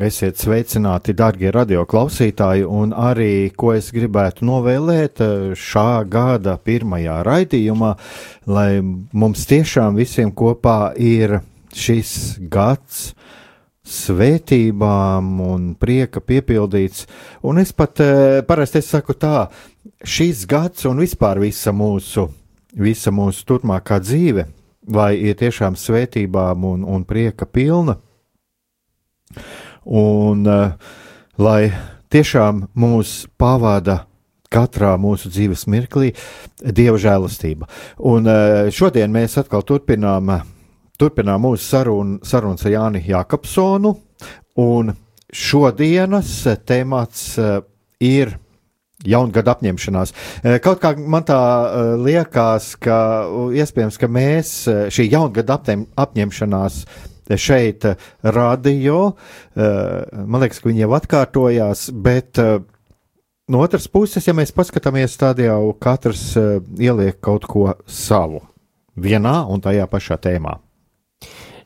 Esiet sveicināti, darbie radioklausītāji, un arī, ko es gribētu novēlēt šā gada pirmajā raidījumā, lai mums tiešām visiem kopā ir šis gads svētībām un prieka piepildīts. Un es pat eh, parasti es saku tā, šis gads un vispār visa mūsu, visa mūsu turpmākā dzīve, lai ir tiešām svētībām un, un prieka pilna un uh, lai tiešām mūs pavada katrā mūsu dzīves mirklī dieva žēlastība. Un uh, šodien mēs atkal turpinām, turpinām mūsu sarunu, sarunas ar Jāni Jākapsonu, un šodienas temats ir jaungada apņemšanās. Kaut kā man tā liekas, ka iespējams, ka mēs šī jaungada apņemšanās šeit eh, radio. Eh, man liekas, ka viņi jau atkārtojās, bet eh, no otras puses, ja mēs paskatāmies, tad jau katrs ieliek kaut ko savu vienā un tajā pašā tēmā.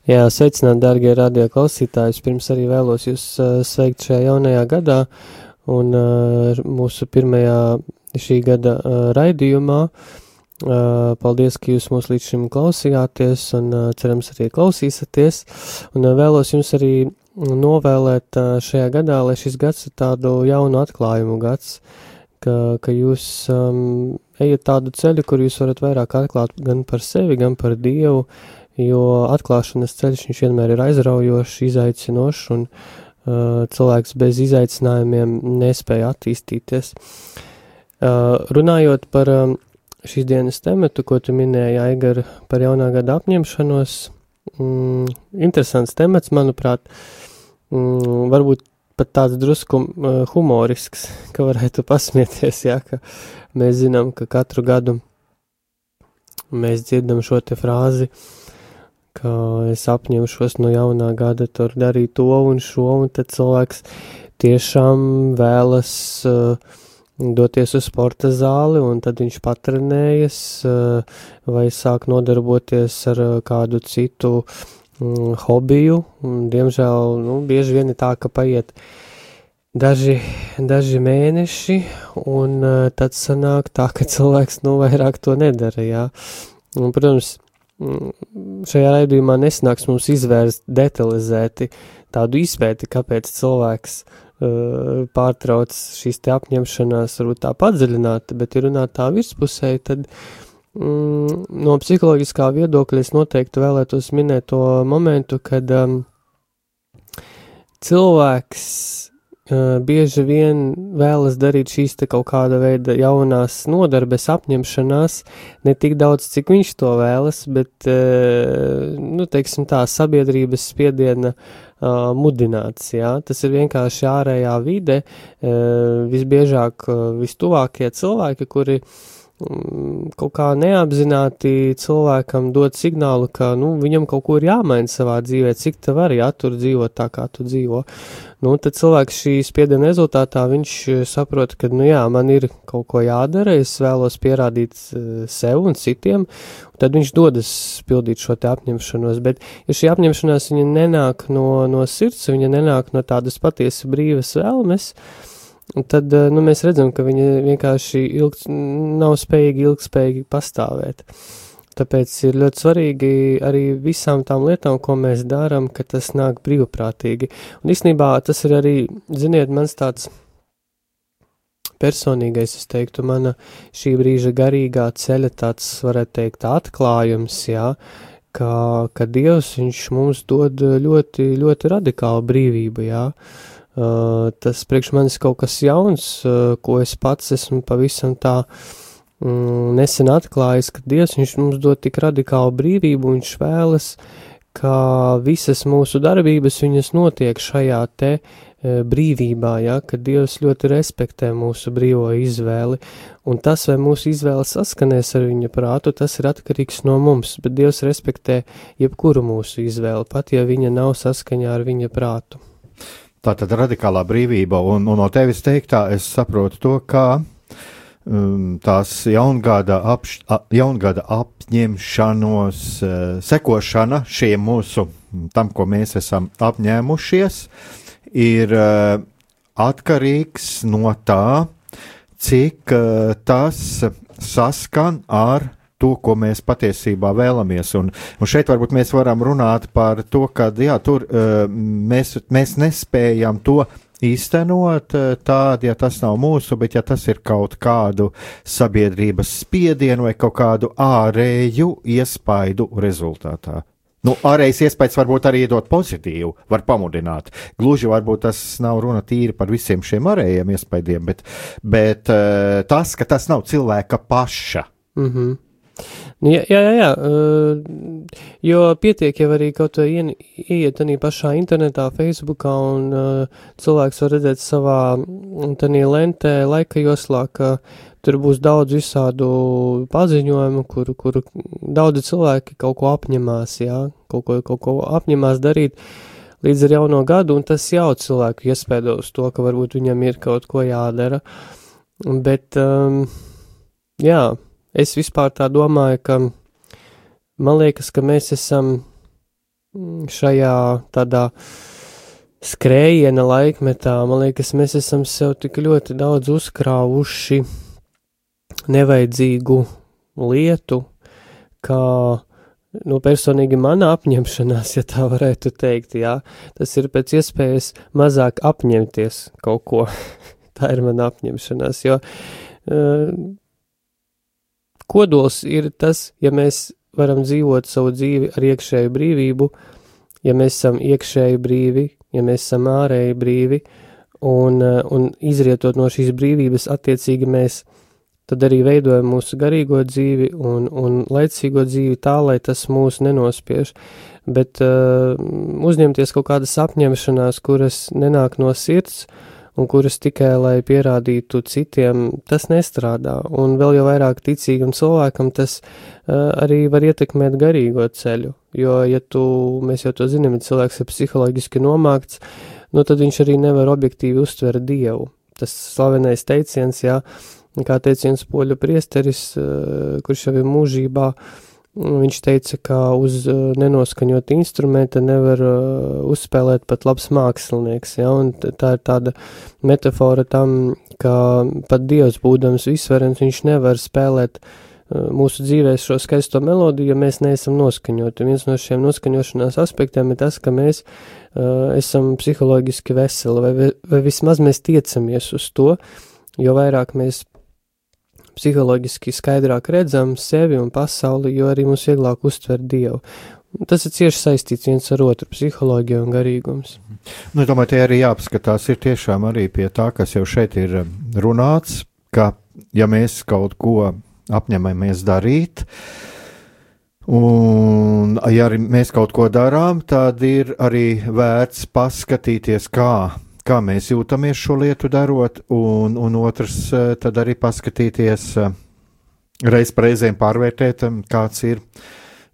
Jā, sveicināt, darbie radio klausītāji. Pirms arī vēlos jūs sveikt šajā jaunajā gadā un mūsu pirmajā šī gada raidījumā. Uh, Paldies, ka jūs mūs līdz šim klausījāties un cerams arī klausīsieties. Un vēlos jums arī novēlēt šajā gadā, lai šis gads ir tādu jaunu atklājumu gads, ka, ka jūs um, ejat tādu ceļu, kur jūs varat vairāk atklāt gan par sevi, gan par Dievu, jo atklāšanas ceļš viņš vienmēr ir aizraujošs, izaicinošs un uh, cilvēks bez izaicinājumiem nespēja attīstīties. Uh, runājot par um, šīs dienas tematu, ko tu minēji, Aigar, par jaunā gada apņemšanos. Mm, interesants temats, manuprāt, mm, varbūt pat tāds drusku uh, humorisks, ka varētu pasmieties, jā, ka mēs zinām, ka katru gadu mēs dzirdam šo te frāzi, ka es apņemšos no jaunā gada tur darīt to un šo, un tad cilvēks tiešām vēlas uh, doties uz sporta zāli, un tad viņš patrenējas eh, vai sāk nodarboties ar eh, kādu citu mm, hobiju. Un, diemžēl, nu, bieži vien ir tā, ka paiet daži, daži mēneši, un uh, tad sanāk tā, ka cilvēks nu vairāk to nedara, jā. Un, protams, mm, šajā raidījumā nesnāks mums izvērst detalizēti tādu izpēti, kāpēc cilvēks uh, Eh, pārtrauc šīs te apņemšanās, varbūt tā padziļināta, bet ir runāt tā virspusē, tad mm, no psiholoģiskā viedokļa es noteikti vēlētos minēt to momentu, kad um, cilvēks bieži vien vēlas darīt šīs te kaut kāda veida jaunās nodarbes apņemšanās, ne tik daudz, cik viņš to vēlas, bet, uh, nu, teiksim tā, sabiedrības spiediena uh, uh, mudināts. Jā? Tas ir vienkārši ārējā vide, uh, visbiežāk uh, vistuvākie cilvēki, kuri um, kaut kā neapzināti cilvēkam dod signālu, ka nu, viņam kaut ko ir jāmaina savā dzīvē, cik te var, ja tur dzīvot tā, kā tu dzīvo. Nu, tad cilvēks šī spiediena rezultātā viņš saprot, ka, nu jā, man ir kaut ko jādara, es vēlos pierādīt sev un citiem, tad viņš dodas pildīt šo te apņemšanos, bet ja šī apņemšanās viņa nenāk no, no sirds, viņa nenāk no tādas patiesi brīvas vēlmes, tad, eh, nu, mēs redzam, ka viņa vienkārši ilgs, nav spējīgi ilgspējīgi pastāvēt. Tāpēc ir ļoti svarīgi arī visām tām lietām, ko mēs darām, ka tas nāk brīvprātīgi. Un īstenībā tas ir arī, ziniet, mans tāds personīgais, es teiktu, mana šī brīža garīgā ceļa tāds, varētu teikt, atklājums, jā, ka, ka Dievs, viņš mums dod ļoti, ļoti radikālu brīvību, jā. Uh, tas priekš manis kaut kas jauns, uh, ko es pats esmu pavisam tā mm, nesen atklājis, ka Dievs, viņš mums dod tik radikālu brīvību, viņš vēlas, ka visas mūsu darbības, viņas notiek šajā te uh, brīvībā, ja, ka Dievs ļoti respektē mūsu brīvo izvēli, un tas, vai mūsu izvēle saskanēs ar viņa prātu, tas ir atkarīgs no mums, bet Dievs respektē jebkuru mūsu izvēli, pat ja viņa nav saskaņā ar viņa prātu. Tā tad radikālā brīvība, un, un no tevis teiktā es saprotu to, kā um, tās jaungada, apš, a, jaungada apņemšanos, uh, sekošana šiem mūsu, tam, ko mēs esam apņēmušies, ir uh, atkarīgs no tā, cik uh, tas saskan ar to, ko mēs patiesībā vēlamies. Un, un šeit varbūt mēs varam runāt par to, ka jā, tur uh, mēs, mēs nespējam to īstenot tādu, ja tas nav mūsu, bet ja tas ir kaut kādu sabiedrības spiedienu vai kaut kādu ārēju iespaidu rezultātā. Nu, ārējais iespējas varbūt arī iedot pozitīvu, var pamudināt. Gluži varbūt tas nav runa tīri par visiem šiem ārējiem iespējām, bet, bet uh, tas, ka tas nav cilvēka paša. Mm -hmm. Nu, jā, jā, jā, uh, jo pietiek jau arī kaut vai ieiet arī pašā internetā, Facebookā, un uh, cilvēks var redzēt savā tanī lentē, laika joslā, ka tur būs daudz visādu paziņojumu, kur, kur daudzi cilvēki kaut ko apņemās, jā, kaut ko, kaut ko apņemās darīt līdz ar jauno gadu, un tas jau cilvēku iespēdo uz to, ka varbūt viņam ir kaut ko jādara. Bet, um, jā, es vispār tā domāju, ka man liekas, ka mēs esam šajā tādā skrējiena laikmetā, man liekas, mēs esam sev tik ļoti daudz uzkrāvuši nevajadzīgu lietu, kā nu, personīgi mana apņemšanās, ja tā varētu teikt, jā, tas ir pēc iespējas mazāk apņemties kaut ko. tā ir mana apņemšanās, jo uh, kodols ir tas, ja mēs varam dzīvot savu dzīvi ar iekšēju brīvību, ja mēs esam iekšēji brīvi, ja mēs esam ārēji brīvi, un, uh, un izrietot no šīs brīvības, attiecīgi mēs tad arī veidojam mūsu garīgo dzīvi un, un laicīgo dzīvi tā, lai tas mūs nenospiež. Bet uh, uzņemties kaut kādas apņemšanās, kuras nenāk no sirds un kuras tikai lai pierādītu citiem, tas nestrādā. Un vēl jau vairāk ticīgam cilvēkam tas uh, arī var ietekmēt garīgo ceļu. Jo, ja tu, mēs jau to zinām, ja cilvēks ir psiholoģiski nomākts, nu tad viņš arī nevar objektīvi uztvert Dievu. Tas slavenais teiciens, jā, uh, kā teica viens poļu priesteris, eh, kurš jau ir mūžībā, viņš teica, ka uz eh, nenoskaņot instrumenta nevar eh, uzspēlēt pat labs mākslinieks, ja, un tā ir tāda metafora tam, ka pat Dievs būdams visvarens, viņš nevar spēlēt mūsu dzīvēs šo skaisto melodiju, ja mēs neesam noskaņoti. Viens no šiem noskaņošanās aspektiem ir tas, ka mēs uh, esam psiholoģiski veseli, vai, vai vismaz mēs tiecamies uz to, jo vairāk mēs psiholoģiski skaidrāk redzam sevi un pasauli, jo arī mums vieglāk uztvert Dievu. Tas ir cieši saistīts viens ar otru - psiholoģija un garīgums. Nu, es domāju, te arī jāapskatās ir tiešām arī pie tā, kas jau šeit ir um, runāts, ka ja mēs kaut ko apņemamies darīt, un ja arī mēs kaut ko darām, tad ir arī vērts paskatīties, kā kā mēs jūtamies šo lietu darot, un, un otrs, eh, tad arī paskatīties, eh, reiz reizēm pārvērtēt, kāds ir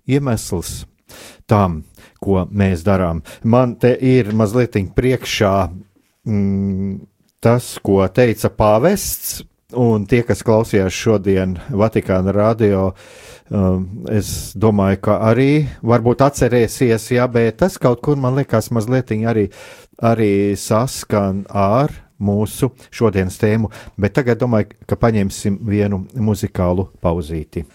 iemesls tam, ko mēs darām. Man te ir mazliet priekšā mm, tas, ko teica pāvests, un tie, kas klausījās šodien Vatikāna radio, es domāju, ka arī varbūt atcerēsies, jā, bet tas kaut kur man liekas mazliet arī arī saskan ar mūsu šodienas tēmu, bet tagad domāju, ka paņemsim vienu muzikālu pauzīti.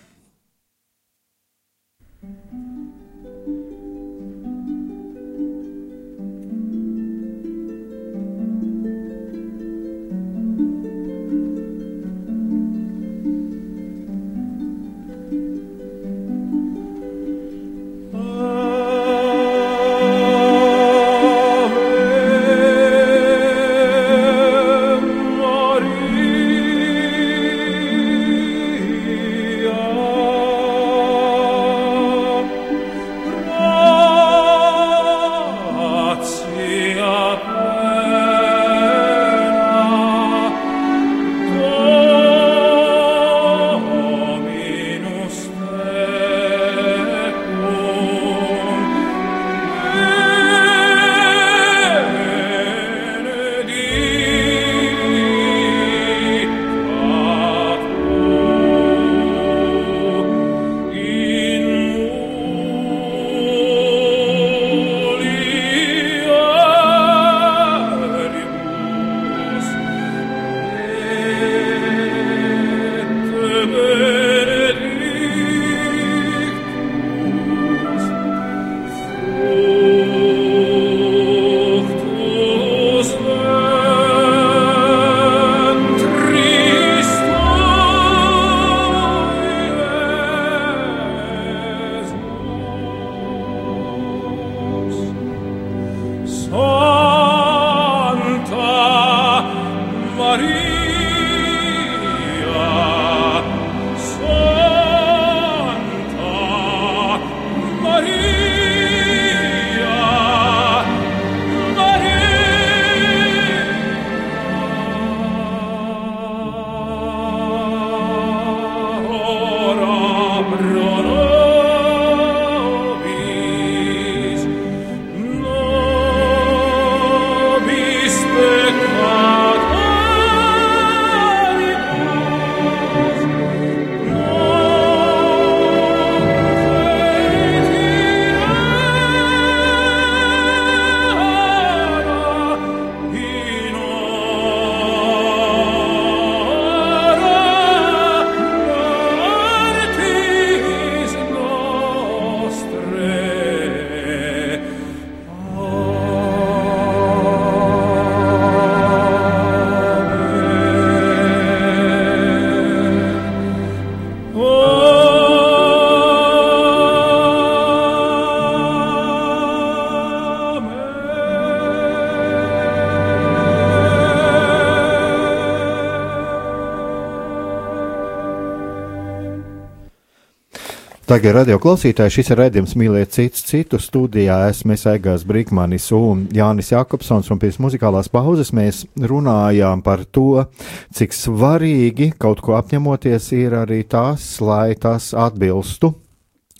Tagad, radio klausītāji, šis ir redzējums mīlēt citus citu studijā. Esmu Aigās Brīkmanis un Jānis Jakobsons, un pēc muzikālās pauzes mēs runājām par to, cik svarīgi kaut ko apņemoties ir arī tas, lai tas atbilstu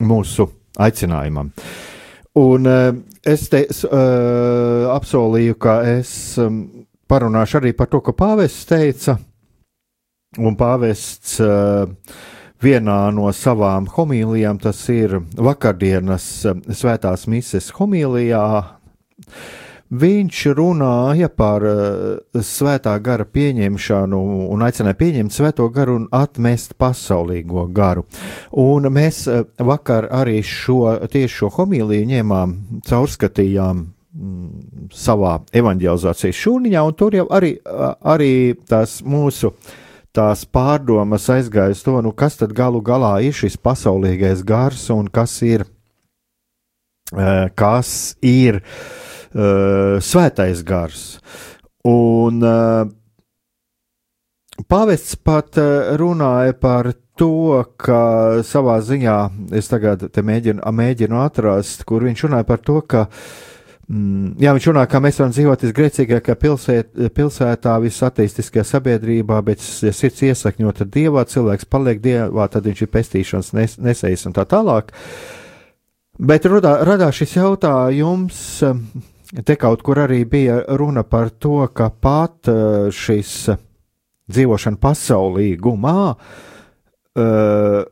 mūsu aicinājumam. Un uh, es te uh, apsolīju, ka es um, parunāšu arī par to, ko pāvests teica, un pāvests uh, vienā no savām homīlijām, tas ir vakardienas eh, svētās mises homīlijā. Viņš runāja par uh, svētā gara pieņemšanu un aicināja pieņemt svēto garu un atmest pasaulīgo garu. Un mēs uh, vakar arī šo, tieši šo homīliju ņēmām, caurskatījām mm, savā evanģelizācijas šūniņā, un tur jau arī, arī tās mūsu uh, tās pārdomas aizgāja uz to, nu, kas tad galu galā ir šis pasaulīgais gars un kas ir, uh, kas ir uh, svētais gars. Un uh, pavests pat runāja par to, ka savā ziņā es tagad mēģinu, mēģinu atrast, kur viņš runāja par to, ka uh, jā, viņš runā, ka mēs varam dzīvot visgrēcīgākajā pilsēt, pilsētā, visattīstīskajā sabiedrībā, bet, ja sirds iesakņota dievā, cilvēks paliek dievā, tad viņš ir pestīšanas nes, nesējis un tā tālāk. Bet radā, radās šis jautājums, te kaut kur arī bija runa par to, ka pat eh, šis dzīvošana pasaulīgumā uh,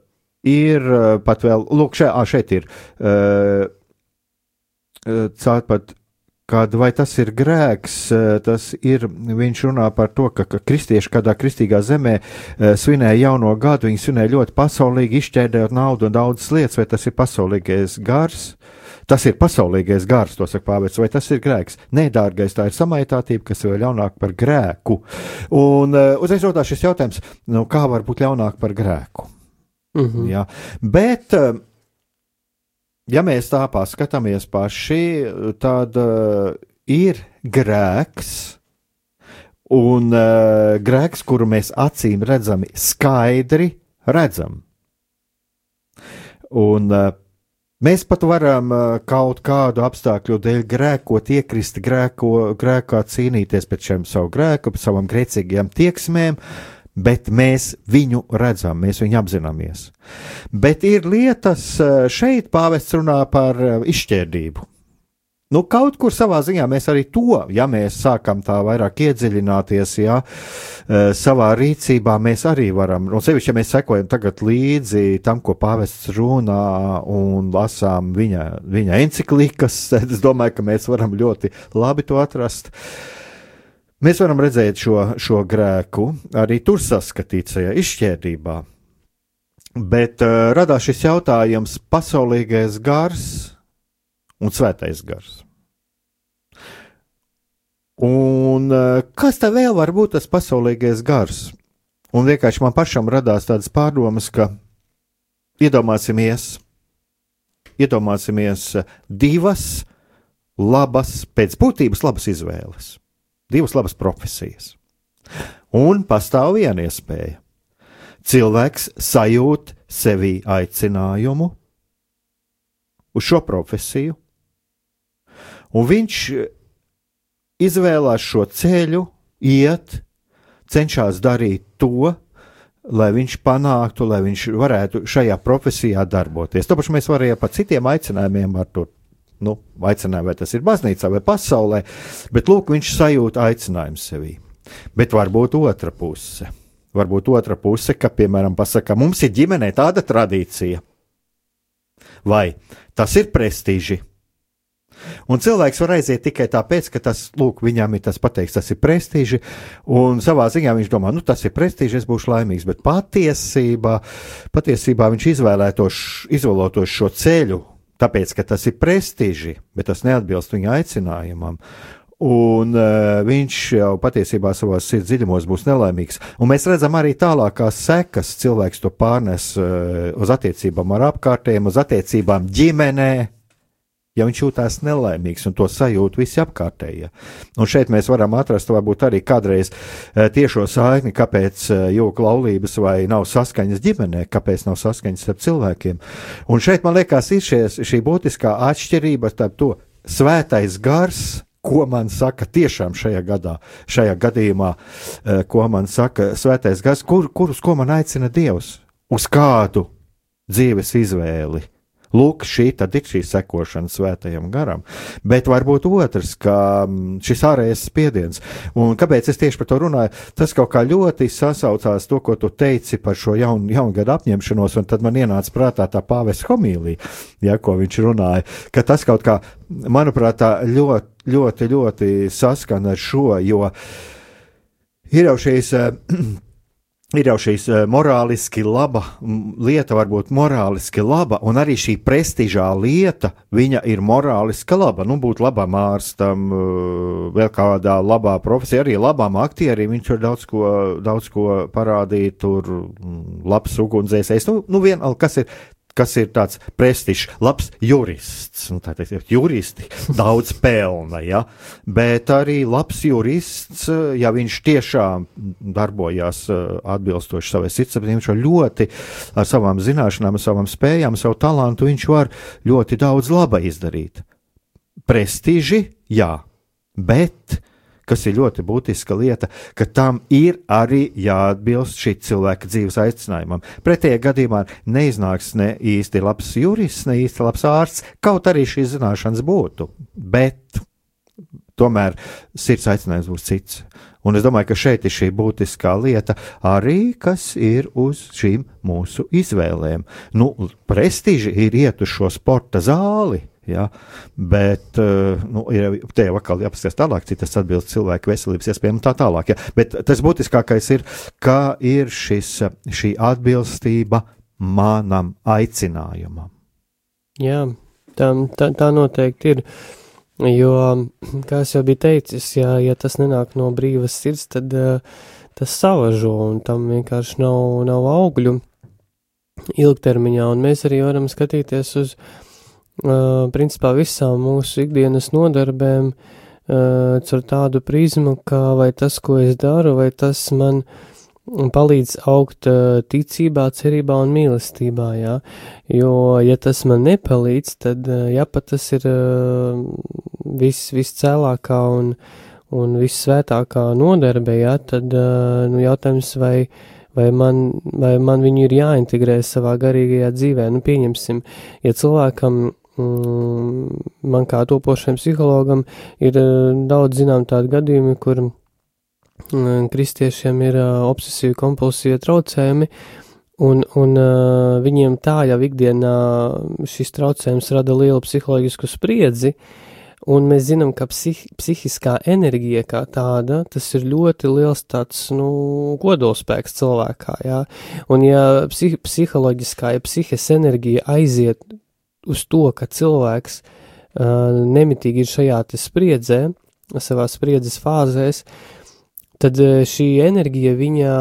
ir eh, pat vēl, lūk, šeit, šeit ir. Uh, Cāpat, kad vai tas ir grēks, tas ir, viņš runā par to, ka, ka kristieši kādā kristīgā zemē svinēja jauno gadu, viņi svinēja ļoti pasaulīgi, izšķērdējot naudu un daudzas lietas, vai tas ir pasaulīgais gars. Tas ir pasaulīgais gars, to saka Pāvils, vai tas ir grēks? Nē, dārgais, tā ir samaitātība, kas vēl ļaunāka par grēku. Un uh, uzreiz rodās šis jautājums, nu, kā var būt ļaunāk par grēku? Mm -hmm. ja? Bet uh, ja mēs tā paskatāmies paši, tad uh, ir grēks, un uh, grēks, kuru mēs acīm redzami skaidri redzam. Un uh, mēs pat varam kaut kādu apstākļu dēļ grēkot, iekrist grēko, grēkā, cīnīties pret šiem savu grēku, pret savām grēcīgajām tieksmēm, uh, bet mēs viņu redzam, mēs viņu apzināmies. Bet ir lietas, eh, šeit pāvests runā par eh, izšķērdību. Nu, kaut kur savā ziņā mēs arī to, ja mēs sākam tā vairāk iedziļināties, ja eh, savā rīcībā mēs arī varam, un sevišķi, ja mēs sekojam tagad līdzi tam, ko pāvests runā un lasām viņa, viņa enciklikas, tad es domāju, ka mēs varam ļoti labi to atrast. Uh, Mēs varam redzēt šo, šo grēku arī tur saskatīt šajā izšķērdībā. Bet uh, radās šis jautājums - pasaulīgais gars un svētais gars. Un uh, kas tā vēl var būt tas pasaulīgais gars? Un vienkārši man pašam radās tādas pārdomas, ka iedomāsimies, iedomāsimies divas labas, pēc būtības labas izvēles divas labas profesijas. Un pastāv viena iespēja. Cilvēks sajūt sevī aicinājumu uz šo profesiju, un viņš izvēlās šo ceļu, iet, cenšas darīt to, lai viņš panāktu, lai viņš varētu šajā profesijā darboties. Tāpēc mēs varējām par citiem aicinājumiem ar to nu, aicinājumu, vai tas ir baznīcā vai pasaulē, bet lūk, viņš sajūt aicinājumu sevī. Bet varbūt otra puse. Varbūt otra puse, ka, piemēram, pasakā, mums ir ģimenē tāda tradīcija. Vai tas ir prestiži? Un cilvēks var aiziet tikai tāpēc, ka tas, lūk, viņam ir tas pateiks, tas ir prestiži, un savā ziņā viņš domā, nu, tas ir prestiži, es būšu laimīgs, bet patiesībā, patiesībā viņš izvēlētos, izvēlētos šo ceļu, tāpēc, ka tas ir prestiži, bet tas neatbilst viņa aicinājumam. Un uh, viņš jau patiesībā savā sirds dziļumos būs nelaimīgs. Un mēs redzam arī tālākās sekas. Cilvēks to pārnes uh, uz attiecībām ar apkārtējiem, uz attiecībām ģimenē. Ja viņš jūtas nelaimīgs, un to sajūt visi apkārtējie. Un šeit mēs varam atrast varbūt arī kādreiz e, tiešo saikni, kāpēc e, jūka laulības vai nav saskaņas ģimenē, kāpēc nav saskaņas starp cilvēkiem. Un šeit, man liekas, ir šies, šī būtiskā atšķirība starp to svētais gars, ko man saka tiešām šajā gadā, šajā gadījumā, e, ko man saka svētais gars, kur, kur uz ko man aicina Dievs, uz kādu dzīves izvēli Lūk, šī tad ir šī sekošana svētajam garam. Bet varbūt otrs, ka mm, šis ārējais spiediens, un kāpēc es tieši par to runāju, tas kaut kā ļoti sasaucās to, ko tu teici par šo jaun, jaungadu apņemšanos, un tad man ienāca prātā tā pāves homīlija, ja, ko viņš runāja, ka tas kaut kā, manuprāt, ļoti, ļoti, ļoti saskana ar šo, jo ir jau šīs ir jau šīs uh, morāliski laba lieta, varbūt morāliski laba, un arī šī prestižā lieta, viņa ir morāliski laba. Nu, būt labam ārstam, uh, vēl kādā labā profesijā, arī labam aktierim, viņš var daudz ko, daudz ko parādīt, tur labs ugunsdzēsējs. Nu, nu vien, kas ir kas ir tāds prestižs, labs jurists. Nu, tā teikt, juristi daudz pelna, ja? bet arī labs jurists, ja viņš tiešām darbojās eh, atbilstoši savai sirdsapziņai, viņš ļoti ar savām zināšanām, savām spējām, savu talantu, viņš var ļoti daudz laba izdarīt. Prestiži, jā, bet kas ir ļoti būtiska lieta, ka tam ir arī jāatbilst šī cilvēka dzīves aicinājumam. Pretējā gadījumā neiznāks ne īsti labs jurists, ne īsti labs ārsts, kaut arī šīs zināšanas būtu. Bet tomēr sirds aicinājums būs cits. Un es domāju, ka šeit ir šī būtiskā lieta arī, kas ir uz šīm mūsu izvēlēm. Nu, prestiži ir iet uz šo sporta zāli, Ja? Bet eh, nu, ir te jau atkal jāpaskatās tālāk, cik tas atbilst cilvēku veselības iespējām un tā tālāk. Ja? Bet tas būtiskākais ir, kā ir šis, šī atbilstība manam aicinājumam. Jā, tā, tā, tā noteikti ir. Jo, kā jau bija teicis, ja, ja tas nenāk no brīvas sirds, tad uh, tas savažo un tam vienkārši nav, nav augļu ilgtermiņā. Un mēs arī varam skatīties uz uh, principā visām mūsu ikdienas nodarbēm caur tādu prizmu, kā vai tas, ko es daru, vai tas man palīdz augt ticībā, cerībā un mīlestībā, jā. Jo, ja tas man nepalīdz, tad, ja pat tas ir viss, viscēlākā un, un vissvētākā nodarbe, jā, tad, nu, jautājums, vai, vai man, vai man viņu ir jāintegrē savā garīgajā dzīvē. Nu, pieņemsim, ja cilvēkam man kā topošajam psihologam ir eh, daudz zinām tādu gadījumu, kur mm, kristiešiem ir eh, obsesīvi kompulsīvi traucējumi, un, un eh, viņiem tā jau ikdienā šis traucējums rada lielu psiholoģisku spriedzi, un mēs zinām, ka psih, psihiskā enerģija kā tāda, tas ir ļoti liels tāds, nu, kodolspēks cilvēkā, jā, un ja psih, psiholoģiskā, ja psihes enerģija aiziet uz to, ka cilvēks uh, nemitīgi ir šajā spriedzē, savā spriedzes fāzēs, tad uh, šī enerģija viņa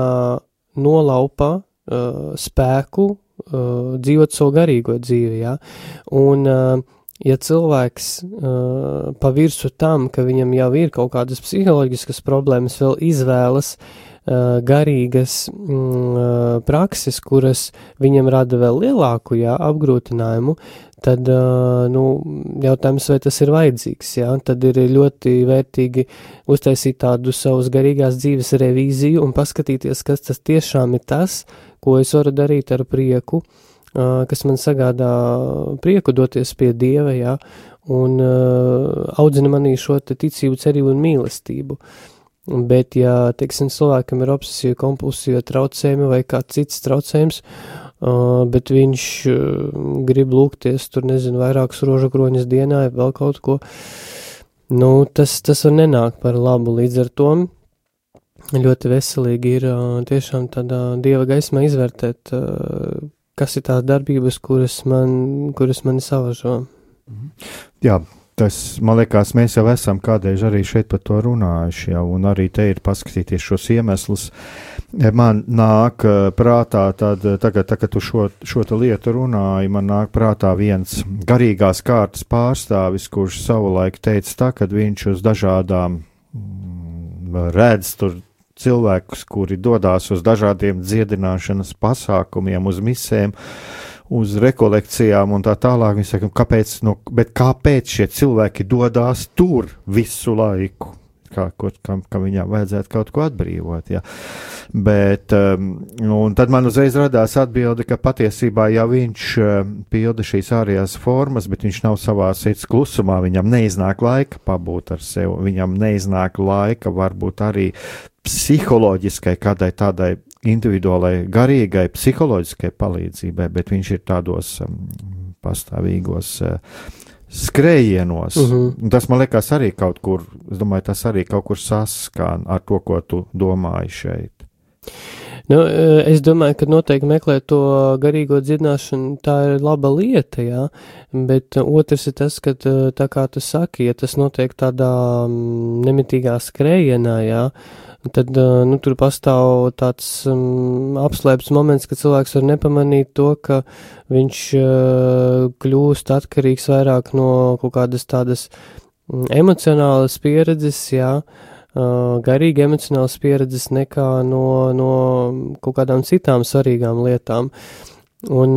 nolaupa uh, spēku uh, dzīvot savu garīgo dzīvi, ja? un uh, ja cilvēks uh, pa virsu tam, ka viņam jau ir kaut kādas psiholoģiskas problēmas, vēl izvēlas uh, garīgas mm, prakses, kuras viņam rada vēl lielāku jā, apgrūtinājumu, tad nu, jautājums, vai tas ir vajadzīgs. Jā? Tad ir ļoti vērtīgi uztaisīt tādu savas garīgās dzīves revīziju un paskatīties, kas tas tiešām ir tas, ko es varu darīt ar prieku, kas man sagādā prieku doties pie Dieva, jā, un audzina manī šo ticību, cerību un mīlestību. Bet, ja, teiksim, cilvēkam ir obsesija, kompulsija, traucējumi vai kāds cits traucējums, bet viņš grib lūgties tur, nezinu, vairākas rožu kroņas dienā, vai vēl kaut ko. Nu, tas, tas var nenākt par labu līdz ar to. Ļoti veselīgi ir tiešām tādā dieva gaismā izvērtēt, kas ir tās darbības, kuras man, kuras mani savažo. Jā, tas, man liekas, mēs jau esam kādreiz arī šeit par to runājuši, jau, un arī te ir paskatīties šos iemeslus. Man nāk prātā, tad, tagad, tagad tu šo, šo lietu runāji, man nāk prātā viens garīgās kārtas pārstāvis, kurš savulaik teica tā, kad viņš uz dažādām mm, redz tur cilvēkus, kuri dodas uz dažādiem dziedināšanas pasākumiem, uz misēm, uz rekolekcijām un tā tālāk. Viņi saka, kāpēc, no, kāpēc šie cilvēki dodas tur visu laiku? Kā, ko, kam, kam viņām vajadzētu kaut ko atbrīvot. Ja. Bet, um, tad man uzreiz radās atbilde, ka patiesībā jau viņš um, pilda šīs ārējās formas, bet viņš nav savā sirds klusumā. Viņam neiznāk laika pabūt ar sevi, viņam neiznāk laika varbūt arī psiholoģiskai kādai tādai individuālai, garīgai, psiholoģiskai palīdzībai, bet viņš ir tādos um, pastāvīgos uh, skrējienos. Uh mhm. -huh. Tas man liekas arī kaut kur, es domāju, tas arī kaut kur saskan ar to, ko tu domāji šeit. Nu, uh, es domāju, ka noteikti meklēt to garīgo dziedināšanu, tā ir laba lieta, jā, bet otrs ir tas, ka tā kā tu saki, ja tas notiek tādā mm, nemitīgā skrējienā, jā, tad nu, tur pastāv tāds um, apslēpts moments, ka cilvēks var nepamanīt to, ka viņš uh, kļūst atkarīgs vairāk no kaut kādas tādas emocionālas pieredzes, jā, uh, garīgi emocionālas pieredzes nekā no, no kaut kādām citām svarīgām lietām. Uh, Un,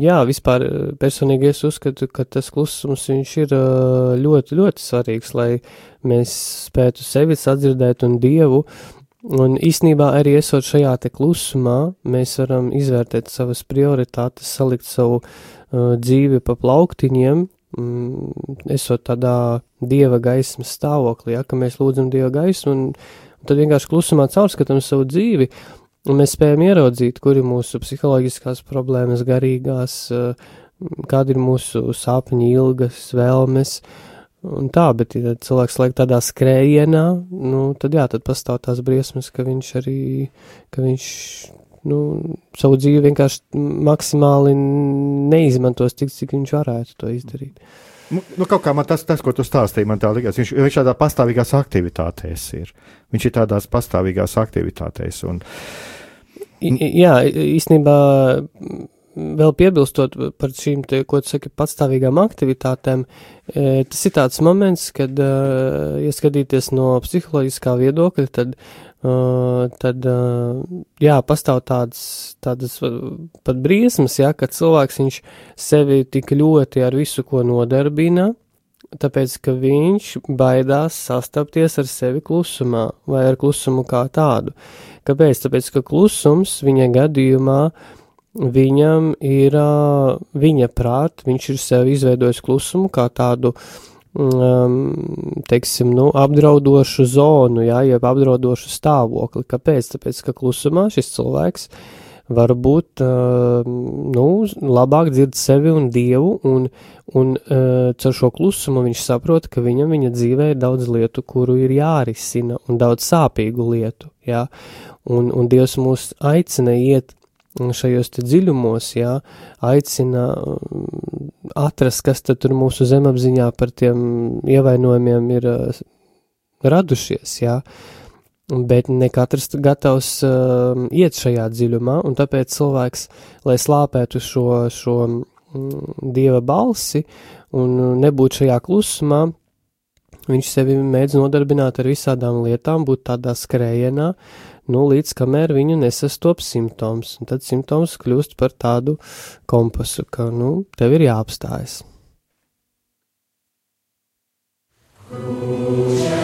jā, vispār personīgi es uzskatu, ka tas klusums viņš ir ļoti, ļoti svarīgs, lai mēs spētu sevi sadzirdēt un Dievu. Un īsnībā arī esot šajā te klusumā, mēs varam izvērtēt savas prioritātes, salikt savu uh, dzīvi pa plauktiņiem, mm, esot tādā Dieva gaismas stāvoklī, ja, ka mēs lūdzam Dieva gaismu un, un tad vienkārši klusumā caurskatām savu dzīvi, Un mēs spējam ieraudzīt, kur ir mūsu psiholoģiskās problēmas, garīgās, eh, kāda ir mūsu sāpņu ilgas, vēlmes. Un tā, bet, ja cilvēks liek tādā skrējienā, nu, tad jā, tad pastāv tās briesmas, ka viņš arī, ka viņš, nu, savu dzīvi vienkārši maksimāli neizmantos tik, cik viņš varētu to izdarīt. Nu, nu, kaut kā man tas, tas, ko tu stāstīji, man tā likās, viņš, viņš tādā pastāvīgās aktivitātēs ir. Viņš ir tādās pastāvīgās aktivitātēs. Un, uh, Jā, īstenībā vēl piebilstot par šīm, te, ko tu saki, patstāvīgām aktivitātēm, e, tas ir tāds moments, kad, e, ja skatīties no psiholoģiskā viedokļa, tad, e, tad jā, pastāv tādas, tādas pat briesmas, jā, ka cilvēks viņš sevi tik ļoti ar visu, ko nodarbina, tāpēc, ka viņš baidās sastapties ar sevi klusumā vai ar klusumu kā tādu. Kāpēc? Tāpēc, ka klusums viņa gadījumā viņam ir, viņa prāt, viņš ir sev izveidojis klusumu kā tādu, um, teiksim, nu, apdraudošu zonu, jā, jeb apdraudošu stāvokli. Kāpēc? Tāpēc, ka klusumā šis cilvēks varbūt uh, nu, labāk dzird sevi un dievu, un, un uh, caur šo klusumu viņš saprot, ka viņam viņa dzīvē ir daudz lietu, kuru ir jārisina, un daudz sāpīgu lietu. Jā? Un, un Dievs mūs aicina iet šajos dziļumos, jā, aicina atrast, kas tad tur mūsu zemapziņā par tiem ievainojumiem ir uh, radušies, jā. Uh, bet ne katrs gatavs uh, iet šajā dziļumā, un tāpēc cilvēks, lai slāpētu šo, šo mm, dieva balsi un nebūtu šajā klusumā, viņš sevi mēdz nodarbināt ar visādām lietām, būt tādā skrējienā, nu, līdz kamēr viņu nesastop simptoms, un tad simptoms kļūst par tādu kompasu, ka, nu, tev ir jāapstājas. Yeah.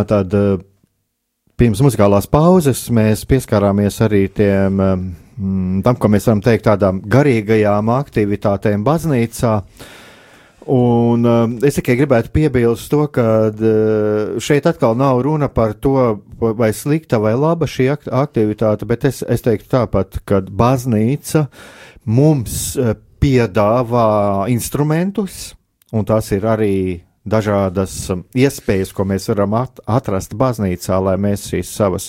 Tā tad pirms muzikālās pauzes mēs pieskārāmies arī tiem, tam, ko mēs varam teikt, tādām garīgajām aktivitātēm baznīcā. Un uh, es tikai gribētu piebilst to, ka šeit atkal nav runa par to, vai slikta vai laba šī aktivitāte, bet es, es teiktu tāpat, ka baznīca mums piedāvā instrumentus, un tas ir arī dažādas um, iespējas, ko mēs varam at atrast baznīcā, lai mēs šīs savas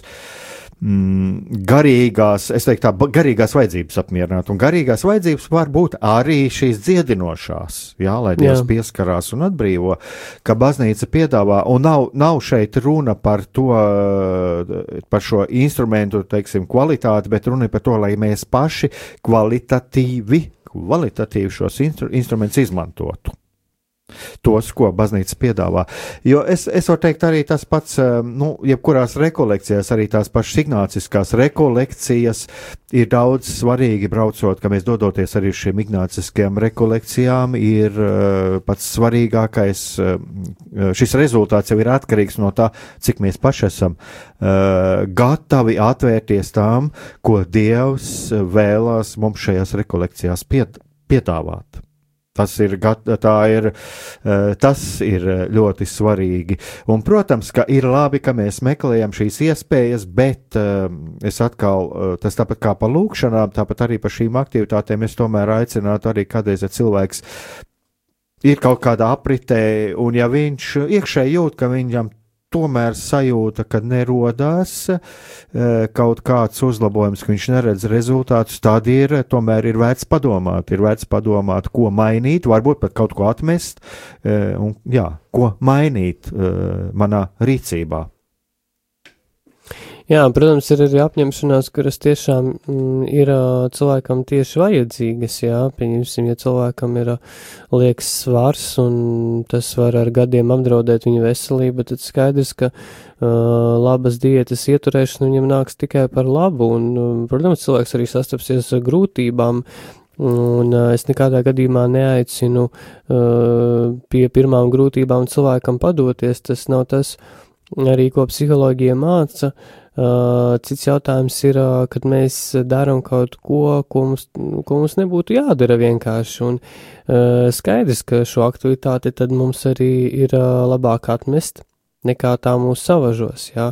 mm, garīgās, es teiktu, tā, garīgās vajadzības apmierinātu. Un garīgās vajadzības var būt arī šīs dziedinošās, jā, lai Dievs jā. pieskarās un atbrīvo, ka baznīca piedāvā, un nav, nav šeit runa par to, par šo instrumentu, teiksim, kvalitāti, bet runa ir par to, lai mēs paši kvalitatīvi, kvalitatīvi šos instru, instrumentus izmantotu tos, ko baznīca piedāvā. Jo es, es varu teikt, arī tas pats, eh, nu, jebkurās rekolekcijās, arī tās pašas ignāciskās rekolekcijas ir daudz svarīgi braucot, ka mēs dodoties arī šīm ignāciskajām rekolekcijām, ir uh, pats svarīgākais, uh, šis rezultāts jau ir atkarīgs no tā, cik mēs paši esam gatavi atvērties tām, ko Dievs vēlās mums šajās rekolekcijās pied, piedāvāt. Tas ir, ir, eh, tas ir ļoti svarīgi. Un, protams, ka ir labi, ka mēs meklējam šīs iespējas, bet eh, es atkal, eh, tas tāpat kā par lūkšanām, tāpat arī par šīm aktivitātēm, es tomēr aicinātu arī kādreiz, ja cilvēks ir kaut kādā apritē, un ja viņš iekšēji jūt, ka viņam tomēr sajūta, ka nerodās e, kaut kāds uzlabojums, ka viņš neredz rezultātus, tad ir tomēr ir vērts padomāt, ir vērts padomāt, ko mainīt, varbūt pat kaut ko atmest, e, un jā, ko mainīt e, manā rīcībā. Jā, protams, ir arī apņemšanās, kuras tiešām mm, ir uh, cilvēkam tieši vajadzīgas. Jā, pieņemsim, ja cilvēkam ir uh, liekas svars un tas var ar gadiem apdraudēt viņa veselību, tad skaidrs, ka uh, labas diētas ieturēšana viņam nāks tikai par labu. Un, uh, protams, cilvēks arī sastapsies ar grūtībām. Un uh, es nekādā gadījumā neaicinu uh, pie pirmām grūtībām cilvēkam padoties. Tas nav tas arī, ko psiholoģija māca. Uh, cits jautājums ir, uh, kad mēs darām kaut ko, ko mums, ko mums nebūtu jādara vienkārši. Un uh, skaidrs, ka šo aktivitāti tad mums arī ir uh, labāk atmest nekā tā mūs savažos. Jā.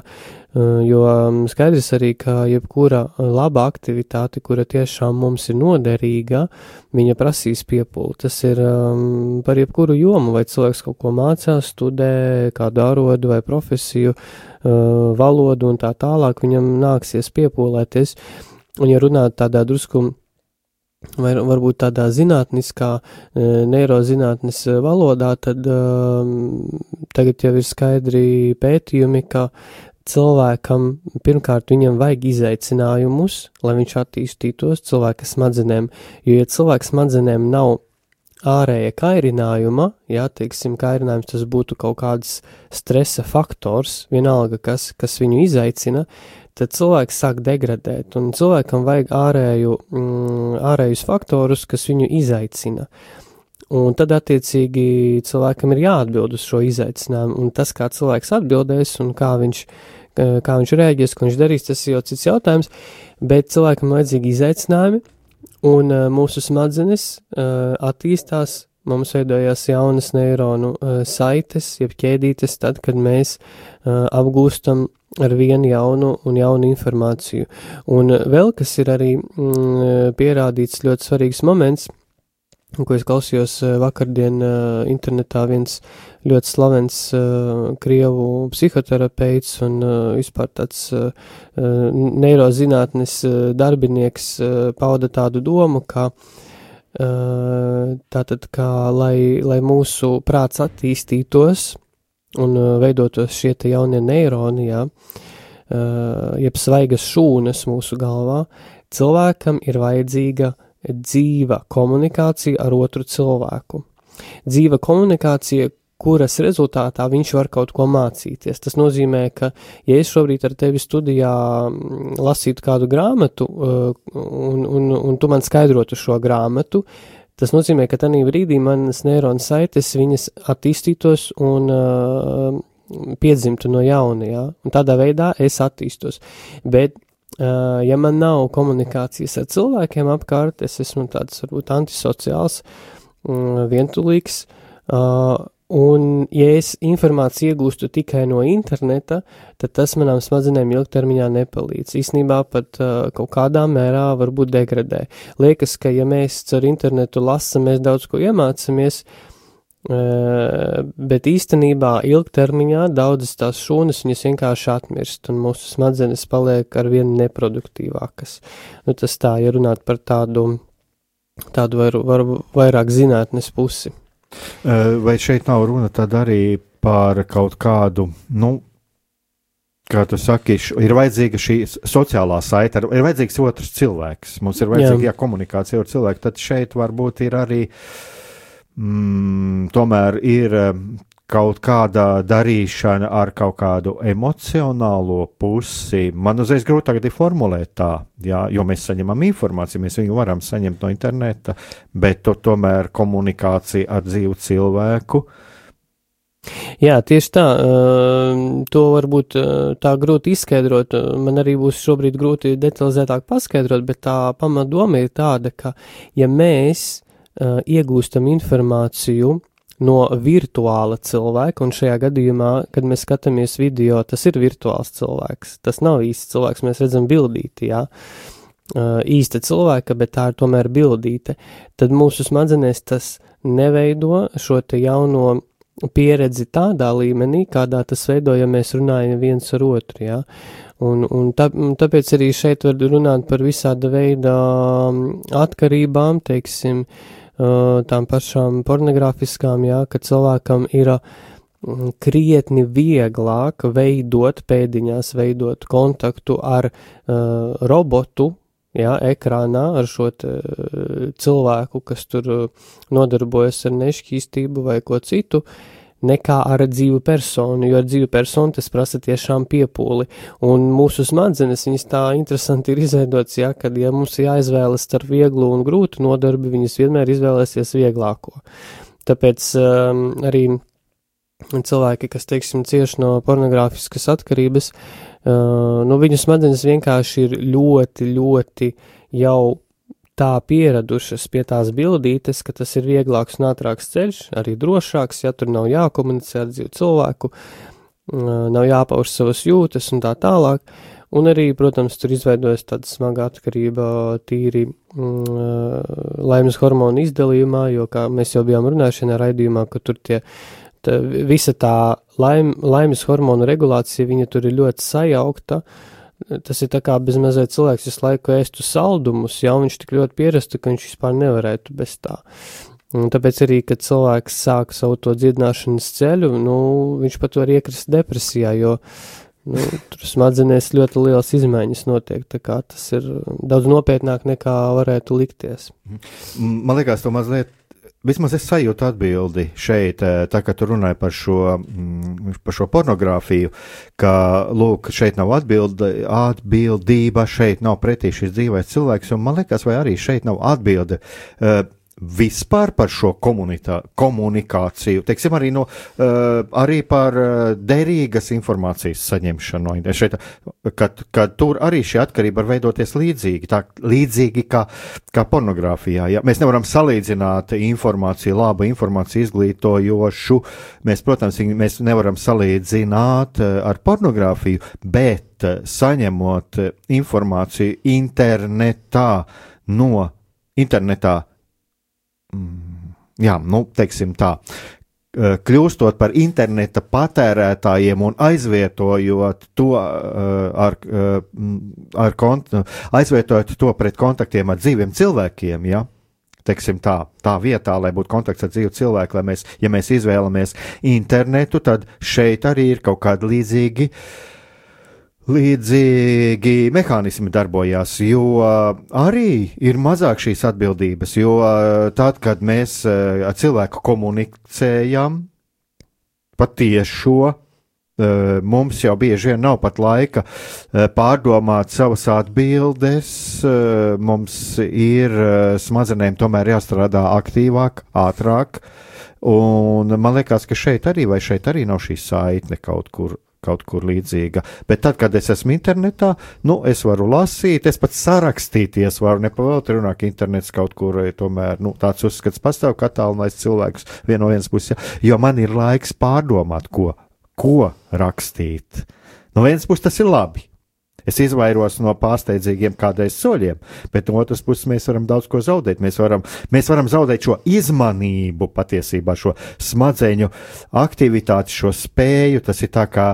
Jo skaidrs arī, ka jebkura laba aktivitāte, kura tiešām mums ir noderīga, viņa prasīs piepūli. Tas ir um, par jebkuru jomu, vai cilvēks kaut ko mācās, studē, kādu arodu vai profesiju, uh, valodu un tā tālāk, viņam nāksies piepūlēties. Un, ja runāt tādā drusku vai varbūt tādā zinātniskā, neirozinātnes valodā, tad um, tagad jau ir skaidri pētījumi, ka cilvēkam pirmkārt viņam vajag izaicinājumus, lai viņš attīstītos cilvēka smadzenēm, jo ja cilvēka smadzenēm nav ārēja kairinājuma, jā, teiksim, kairinājums tas būtu kaut kāds stresa faktors, vienalga, kas, kas viņu izaicina, tad cilvēks sāk degradēt, un cilvēkam vajag ārēju, mm, ārējus faktorus, kas viņu izaicina. Un tad, attiecīgi, cilvēkam ir jāatbild uz šo izaicinājumu, un tas, kā cilvēks atbildēs un kā viņš, kā viņš rēģēs, ko viņš darīs, tas ir jau cits jautājums, bet cilvēkam vajadzīgi izaicinājumi, un uh, mūsu smadzenes uh, attīstās, mums veidojās jaunas neironu uh, saites, jeb ķēdītes, tad, kad mēs apgūstam ar vienu jaunu un jaunu informāciju. Un vēl kas ir arī mm, pierādīts ļoti svarīgs moments, ko es klausījos eh, vakardien uh, internetā viens ļoti slavens uh, krievu psihoterapeits un uh, vispār tāds uh, neirozinātnes uh, darbinieks uh, pauda tādu domu, ka uh, tātad, kā lai, lai mūsu prāts attīstītos, un uh, veidotos šie jaunie neironi, jā, uh, jeb svaigas šūnas mūsu galvā, cilvēkam ir vajadzīga dzīva komunikācija ar otru cilvēku. Dzīva komunikācija, kuras rezultātā viņš var kaut ko mācīties. Tas nozīmē, ka, ja es šobrīd ar tevi studijā lasītu kādu grāmatu, uh, un, un, un tu man skaidrotu šo grāmatu, Tas nozīmē, ka tajā brīdī manas neironu saites viņas attīstītos un uh, piedzimtu no jauna, jā, un tādā veidā es attīstos. Bet, ja man nav komunikācijas ar cilvēkiem apkārt, es esmu tāds varbūt antisociāls, um, vientulīgs, uh, Un, ja es informāciju iegūstu tikai no interneta, tad tas manām smadzenēm ilgtermiņā nepalīdz. Īsnībā pat uh, kaut kādā mērā varbūt degradē. Liekas, ka ja mēs caur internetu lasām, mēs daudz ko iemācāmies, uh, bet īstenībā ilgtermiņā daudzas tās šūnas viņas vienkārši atmirst, un mūsu smadzenes paliek ar vien neproduktīvākas. Nu, tas tā, ja runāt par tādu, tādu var, var, vairāk zinātnes pusi. Vai šeit nav runa tad arī par kaut kādu, nu, kā tu saki, ir vajadzīga šī sociālā saite, ir vajadzīgs otrs cilvēks, mums ir vajadzīga jā. Jā, komunikācija ar cilvēku, tad šeit varbūt ir arī, mm, tomēr ir kaut kāda darīšana ar kaut kādu emocionālo pusi, man uzreiz grūtāk ir formulēt tā, jā, jo mēs saņemam informāciju, mēs viņu varam saņemt no interneta, bet to, tomēr komunikācija ar dzīvu cilvēku. Jā, tieši tā. To varbūt tā grūti izskaidrot. Man arī būs šobrīd grūti detalizētāk paskaidrot, bet tā pamatdoma ir tāda, ka ja mēs iegūstam informāciju no virtuāla cilvēka, un šajā gadījumā, kad mēs skatāmies video, tas ir virtuāls cilvēks. Tas nav īsts cilvēks, mēs redzam bildīti, jā. Īsta cilvēka, bet tā ir tomēr bildīte. Tad mūsu smadzenēs tas neveido šo te jauno pieredzi tādā līmenī, kādā tas veido, ja runājam viens ar otru, jā. Un, un tā, tāpēc arī šeit var runāt par visāda veida atkarībām, teiksim, uh, tām pašām pornogrāfiskām, jā, ka cilvēkam ir krietni vieglāk veidot pēdiņās, veidot kontaktu ar uh, robotu, jā, ekrānā ar šo te, cilvēku, kas tur nodarbojas ar nešķīstību vai ko citu, uh, nekā ar dzīvu personu, jo ar dzīvu personu tas prasa tiešām piepūli. Un mūsu smadzenes, viņas tā interesanti ir izveidotas, ja, kad, ja mums ir jāizvēlas starp vieglu un grūtu nodarbi, viņas vienmēr izvēlēsies vieglāko. Tāpēc um, arī cilvēki, kas, teiksim, cieši no pornogrāfiskas atkarības, uh, nu, viņu smadzenes vienkārši ir ļoti, ļoti jau tā pieradušas pie tās bildītes, ka tas ir vieglāks un ātrāks ceļš, arī drošāks, ja tur nav jākomunicē ar dzīvu cilvēku, nav jāpauž savas jūtas un tā tālāk. Un arī, protams, tur izveidojas tāda smaga atkarība tīri mm, laimes hormonu izdalījumā, jo, kā mēs jau bijām runājuši šajā raidījumā, ka tur tie, tā, visa tā laim, laimes hormonu regulācija, viņa tur ir ļoti sajaukta, uh, Tas ir tā kā bezmazliet cilvēks visu laiku ēstu saldumus, jau viņš tik ļoti pierastu, ka viņš vispār nevarētu bez tā. Un tāpēc arī, kad cilvēks sāk savu to dziedināšanas ceļu, nu, viņš pat var iekrist depresijā, jo nu, tur smadzenēs ļoti liels izmaiņas notiek. Tas ir daudz nopietnāk nekā varētu likties. Man liekas, to mazliet Vismaz es sajūtu atbildi šeit, eh, tā kā tu runāji par šo, mm, par šo pornogrāfiju, ka, lūk, šeit nav atbilde, atbildība, šeit nav pretī šis dzīvais cilvēks, un man liekas, vai arī šeit nav atbilde. Uh, vispār par šo komunikāciju, teiksim, arī, no, uh, arī par uh, derīgas informācijas saņemšanu. Šeit, kad, kad tur arī šī atkarība var veidoties līdzīgi, tā līdzīgi kā, kā pornogrāfijā. Ja? Mēs nevaram salīdzināt informāciju, labu informāciju, izglītojošu. Mēs, protams, mēs nevaram salīdzināt uh, ar pornogrāfiju, bet saņemot informāciju internetā no internetā jā, nu, teiksim tā, kļūstot par interneta patērētājiem un aizvietojot to, ar, ar kont, aizvietojot to pret kontaktiem ar dzīviem cilvēkiem, ja? Teiksim tā, tā vietā, lai būtu kontakts ar dzīvu cilvēku, lai mēs, ja mēs izvēlamies internetu, tad šeit arī ir kaut kādi līdzīgi uh, līdzīgi mehānismi darbojās, jo arī ir mazāk šīs atbildības, jo tad, kad mēs ar cilvēku komunicējam patiešo, mums jau bieži vien nav pat laika pārdomāt savas atbildes, mums ir smadzenēm tomēr jāstrādā aktīvāk, ātrāk, Un man liekas, ka šeit arī, vai šeit arī nav šī saitne kaut kur kaut kur līdzīga. Bet tad, kad es esmu internetā, nu, es varu lasīt, es pat sarakstīties varu, nepavēlti runā, ka internets kaut kur ir tomēr, nu, tāds uzskats pastāv, ka attālinājis cilvēkus vien no vienas puses, jo man ir laiks pārdomāt, ko, ko rakstīt. No vienas puses tas ir labi, Es izvairos no pārsteidzīgiem kādreiz soļiem, bet no otras puses mēs varam daudz ko zaudēt. Mēs varam, mēs varam zaudēt šo izmanību, patiesībā šo smadzeņu aktivitāti, šo spēju. Tas ir tā kā,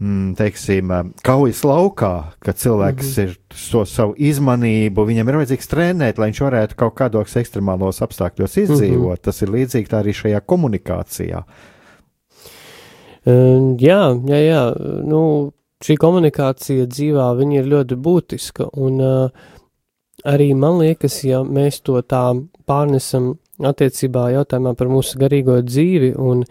mm, teiksim, kaujas laukā, kad cilvēks -hmm. ir to savu izmanību, viņam ir vajadzīgs trenēt, lai viņš varētu kaut kādos ekstremālos apstākļos izdzīvot. Mm -hmm. Tas ir līdzīgi arī šajā komunikācijā. Uh, jā, jā, jā. Nu, šī komunikācija dzīvā viņa ir ļoti būtiska, un uh, arī man liekas, ja mēs to tā pārnesam attiecībā jautājumā par mūsu garīgo dzīvi un,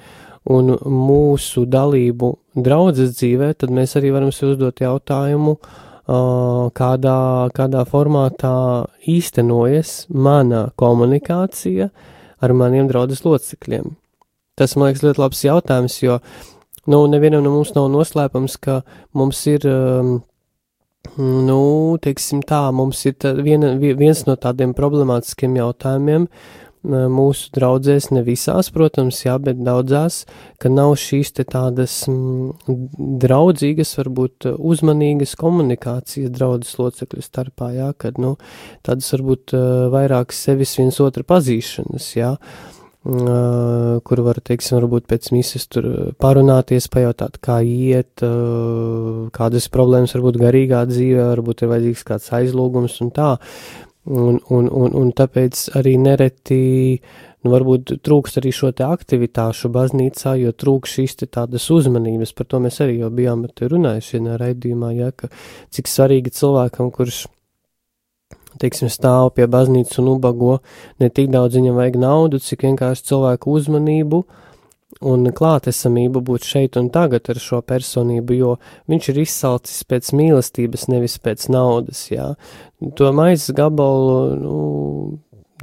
un mūsu dalību draudzes dzīvē, tad mēs arī varam sev uzdot jautājumu, uh, kādā, kādā formātā īstenojas mana komunikācija ar maniem draudzes locekļiem. Tas, man liekas, ļoti labs jautājums, jo uh, Nu, nevienam no mums nav noslēpams, ka mums ir, um, nu, teiksim tā, mums ir tā, viena, viens no tādiem problemātiskiem jautājumiem uh, mūsu draudzēs, ne visās, protams, jā, bet daudzās, ka nav šīs te tādas mm, draudzīgas, varbūt uzmanīgas komunikācijas draudzes locekļu starpā, jā, kad, nu, tādas varbūt uh, vairāk sevis viens otra pazīšanas, jā. Uh, kur var, teiksim, varbūt pēc mises tur parunāties, pajautāt, kā iet, kādas problēmas varbūt garīgā dzīvē, varbūt ir vajadzīgs kāds aizlūgums un tā. Un, un, un, un tāpēc arī nereti, nu, varbūt trūkst arī šo te aktivitāšu baznīcā, jo trūkst šīs te tādas uzmanības, par to mēs arī jau bijām runājuši vienā raidījumā, ja, ka cik svarīgi cilvēkam, kurš teiksim, stāv pie baznīcas un ubago, ne tik daudz viņam vajag naudu, cik vienkārši cilvēku uzmanību un klātesamību būt šeit un tagad ar šo personību, jo viņš ir izsalcis pēc mīlestības, nevis pēc naudas, jā. To maizes gabalu, nu,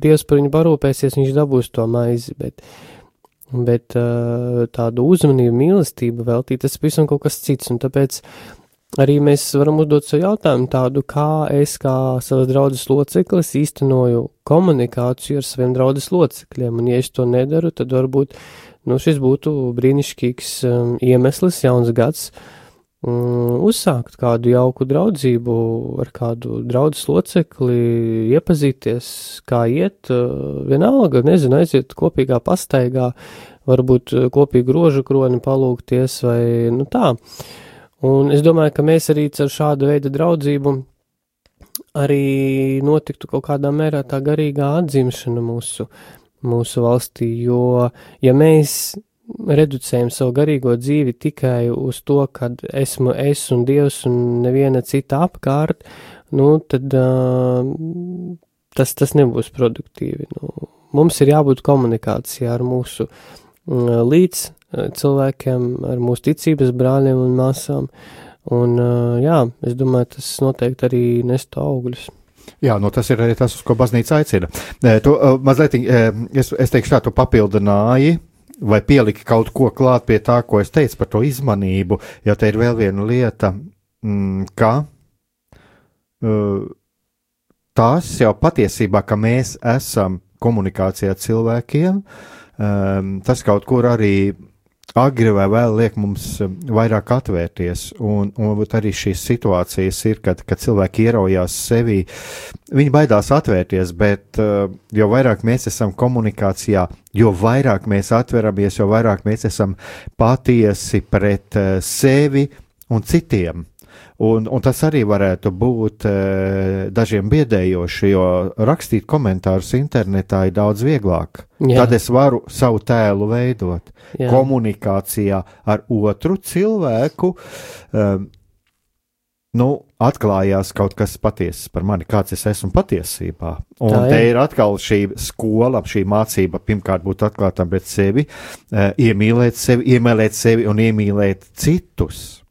Dievs par viņu parūpēsies, viņš dabūs to maizi, bet, bet tādu uzmanību, mīlestību veltīt, tas pavisam kaut kas cits, un tāpēc arī mēs varam uzdot sev jautājumu tādu, kā es kā savas draudzes loceklis īstenoju komunikāciju ar saviem draudzes locekļiem, un ja es to nedaru, tad varbūt, nu, šis būtu brīnišķīgs um, iemesls, jauns gads, um, uzsākt kādu jauku draudzību ar kādu draudzes locekli, iepazīties, kā iet, uh, vienalga, nezinu, aiziet kopīgā pastaigā, varbūt uh, kopīgu rožu kroni palūkties vai, nu tā, uh, Un es domāju, ka mēs arī ar šādu veidu draudzību arī notiktu kaut kādā mērā tā garīgā atzimšana mūsu, mūsu valstī, jo ja mēs reducējam savu garīgo dzīvi tikai uz to, kad esmu es un Dievs un neviena cita apkārt, nu, tad uh, tas, tas nebūs produktīvi. Nu, mums ir jābūt komunikācijā ar mūsu līdz cilvēkiem, ar mūsu ticības brāļiem un māsām. Un, jā, es domāju, tas noteikti arī nestu augļus. Jā, nu tas ir arī tas, uz ko baznīca aicina. Tu mazliet, es, es teikšu tā, tu papildināji vai pieliki kaut ko klāt pie tā, ko es teicu par to izmanību, jo te ir vēl viena lieta, mm, ka tas jau patiesībā, ka mēs esam komunikācijā cilvēkiem, tas kaut kur arī agri vai vēl liek mums eh, vairāk atvērties. Un, un arī šīs situācijas ir, kad, kad cilvēki ieraujās sevi, viņi baidās atvērties, bet uh, jo vairāk mēs esam komunikācijā, jo vairāk mēs atveramies, jo vairāk mēs esam patiesi pret uh, sevi un citiem. Un, un tas arī varētu būt e, dažiem biedējoši, jo rakstīt komentārus internetā ir daudz vieglāk. Jā. Tad es varu savu tēlu veidot Jā. komunikācijā ar otru cilvēku. E, nu, atklājās kaut kas patiesas par mani, kāds es esmu patiesībā. Un Tā, te ir atkal šī skola, šī mācība, pirmkārt, būt atklātam pret sevi, uh, iemīlēt sevi, iemīlēt sevi un iemīlēt citus.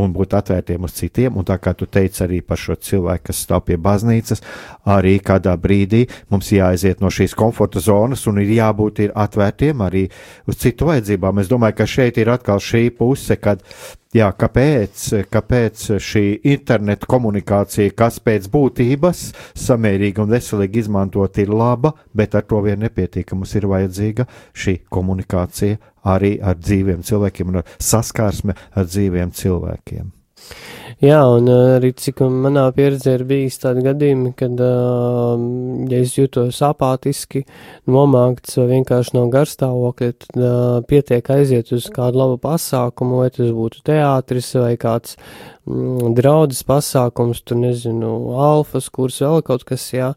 Un būt atvērtiem uz citiem. Un tā kā tu teici arī par šo cilvēku, kas stāv pie baznīcas, arī kādā brīdī mums jāaiziet no šīs komforta zonas un ir jābūt ir atvērtiem arī uz citu vajadzībām. Es domāju, ka šeit ir atkal šī puse, kad Jā, kāpēc, kāpēc šī interneta komunikācija, kas pēc būtības samērīgi un veselīgi izmantot, ir laba, bet ar to vien nepietiek, mums ir vajadzīga šī komunikācija arī ar dzīviem cilvēkiem un saskarsme ar dzīviem cilvēkiem. Jā, un arī cik manā pieredzē ir bijis tādi gadījumi, kad, ja es jūtos apātiski, nomākts vai vienkārši no garstāvokļa, tad pietiek aiziet uz kādu labu pasākumu, vai tas būtu teātris vai kāds mm, draudzes pasākums, tur nezinu, alfas kurs, vēl kaut kas, jā,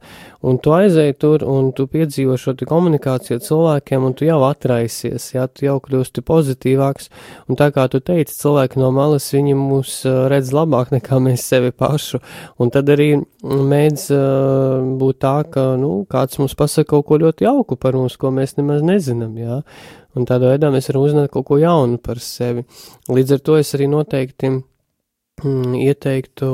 un tu aizēji tur, un tu piedzīvo šo komunikāciju ar cilvēkiem, un tu jau atraisies, jā, tu jau kļūsti pozitīvāks, un tā kā tu teici, cilvēki no malas, viņi mūs redz labāk nekā mēs sevi pašu, un tad arī mēdz uh, būt tā, ka, nu, kāds mums pasaka kaut ko ļoti jauku par mums, ko mēs nemaz nezinām, jā, un tādā veidā mēs varam uzzināt kaut ko jaunu par sevi. Līdz ar to es arī noteikti Mm, ieteiktu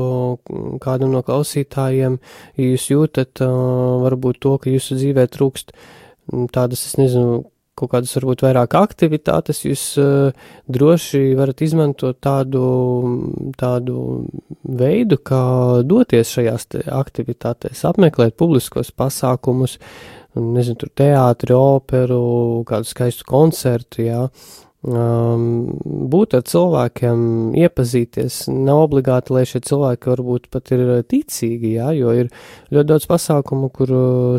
kādam no klausītājiem, ja jūs jūtat varbūt to, ka jūsu dzīvē trūkst mm, tādas, es nezinu, kaut kādas varbūt vairāk aktivitātes, jūs droši varat izmantot tādu, tādu veidu, kā doties šajās aktivitātēs, apmeklēt publiskos pasākumus, nezinu, tur teātri, operu, kādu skaistu koncertu, jā, um, būt ar cilvēkiem, iepazīties. Nav obligāti, lai šie cilvēki varbūt pat ir ticīgi, jā, jo ir ļoti daudz pasākumu, kur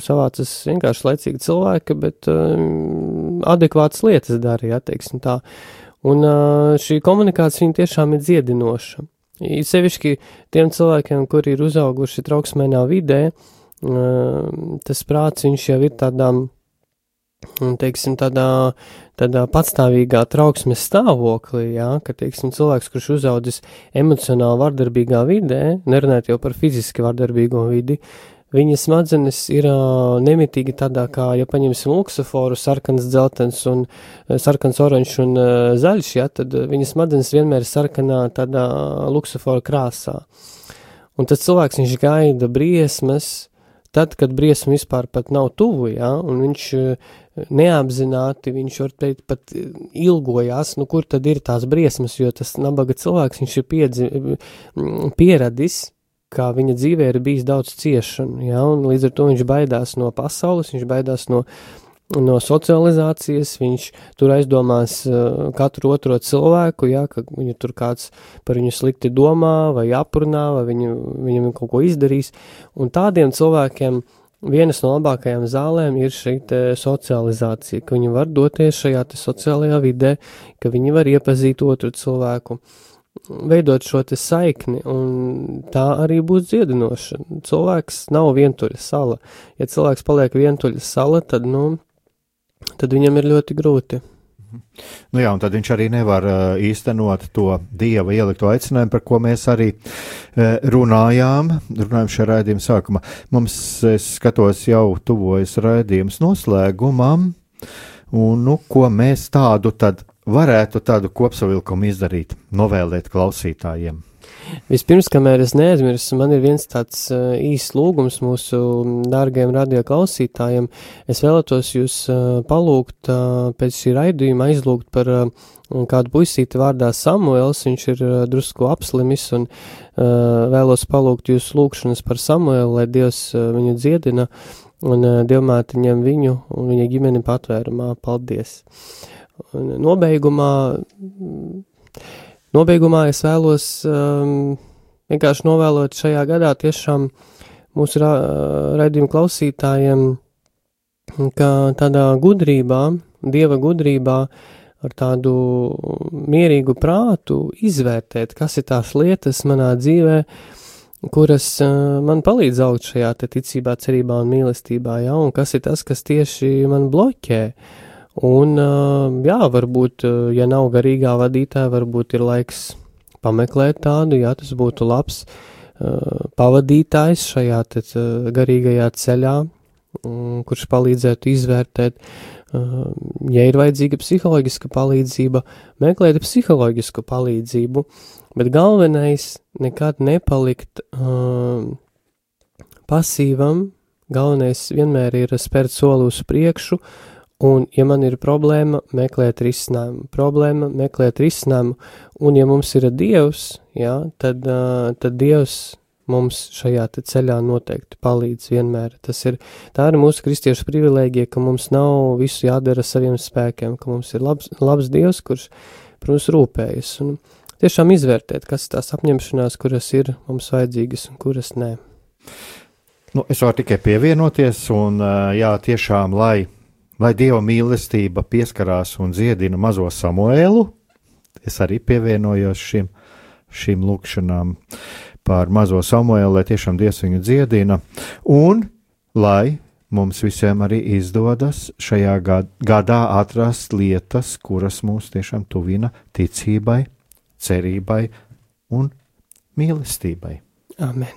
savācas vienkārši laicīgi cilvēki, bet um, adekvātas lietas dara, jā, teiksim tā. Un uh, šī komunikācija viņa tiešām ir dziedinoša. Ir sevišķi tiem cilvēkiem, kuri ir uzauguši trauksmēnā vidē, uh, tas prāts viņš jau ir tādām teiksim, tādā, tādā patstāvīgā trauksmes stāvoklī, jā, ka, teiksim, cilvēks, kurš uzaudzis emocionāli vardarbīgā vidē, nerunājot jau par fiziski vardarbīgo vidi, viņa smadzenes ir uh, nemitīgi tādā kā, ja paņemsim luksuforu, sarkans, dzeltens un sarkans, oranžs un uh, zaļš, ja, tad viņa smadzenes vienmēr ir sarkanā tādā luksuforu krāsā. Un tas cilvēks, viņš gaida briesmas, tad, kad briesma vispār pat nav tuvu, ja, un viņš neapzināti viņš var teikt pat ilgojās, nu kur tad ir tās briesmas, jo tas nabaga cilvēks, viņš ir piedzi, pieradis, kā viņa dzīvē ir bijis daudz ciešanu, ja, un līdz ar to viņš baidās no pasaules, viņš baidās no, no socializācijas, viņš tur aizdomās uh, katru otro cilvēku, ja, ka viņu tur kāds par viņu slikti domā vai aprunā, vai viņu, viņam kaut ko izdarīs, un tādiem cilvēkiem uh, vienas no labākajām zālēm ir šī socializācija, ka viņi var doties šajā sociālajā vidē, ka viņi var iepazīt otru cilvēku, veidot šo saikni, un tā arī būs dziedinoša. Cilvēks nav vientuļa sala. Ja cilvēks paliek vientuļa sala, tad, nu, tad viņam ir ļoti grūti. Nu jā, un tad viņš arī nevar uh, īstenot to dieva ielikto aicinājumu, par ko mēs arī uh, runājām, runājām šajā raidījuma sākumā. Mums, es skatos, jau tuvojas raidījums noslēgumam, un nu, ko mēs tādu tad varētu tādu kopsavilkumu izdarīt, novēlēt klausītājiem. Vispirms, kamēr es neaizmirsu, man ir viens tāds uh, īsts lūgums mūsu dārgajiem radio klausītājiem. Es vēlētos jūs uh, palūgt uh, pēc šī raidījuma aizlūgt par uh, kādu puisīti vārdā Samuels, viņš ir uh, drusku apslimis un uh, vēlos palūgt jūs lūgšanas par Samuelu, lai Dievs uh, viņu dziedina un uh, Dievmāte ņem viņu un viņa ģimeni patvērumā. Paldies! Un nobeigumā Nobeigumā es vēlos um, vienkārši novēlot šajā gadā tiešām mūsu ra raidījumu klausītājiem, ka tādā gudrībā, dieva gudrībā, ar tādu mierīgu prātu izvērtēt, kas ir tās lietas manā dzīvē, kuras uh, man palīdz augt šajā ticībā, cerībā un mīlestībā, ja, un kas ir tas, kas tieši man bloķē. Uh, Un, jā, varbūt, ja nav garīgā vadītāja, varbūt ir laiks pameklēt tādu, jā, tas būtu labs pavadītājs šajā garīgajā ceļā, kurš palīdzētu izvērtēt, ja ir vajadzīga psiholoģiska palīdzība, meklēt psiholoģisku palīdzību, Bet galvenais nekad nepalikt uh, pasīvam, galvenais vienmēr ir spērt soli uz priekšu, un, ja man ir problēma, meklēt risinājumu, problēma, meklēt risinājumu, un, ja mums ir Dievs, jā, tad, uh, tad Dievs mums šajā ceļā noteikti palīdz vienmēr. Tas ir, tā ir mūsu kristiešu privilēģija, ka mums nav visu jādara saviem spēkiem, ka mums ir labs, labs Dievs, kurš par mums rūpējas. Un tiešām izvērtēt, kas tās apņemšanās, kuras ir mums vajadzīgas un kuras nē. Nu, es varu tikai pievienoties, un jā, tiešām, lai, lai Dieva mīlestība pieskarās un dziedina mazo Samuēlu, es arī pievienojos šim, šīm lūkšanām par mazo Samuēlu, lai tiešām Dievs viņu dziedina, un lai mums visiem arī izdodas šajā gadā atrast lietas, kuras mūs tiešām tuvina ticībai, cerībai un mīlestībai. Amen.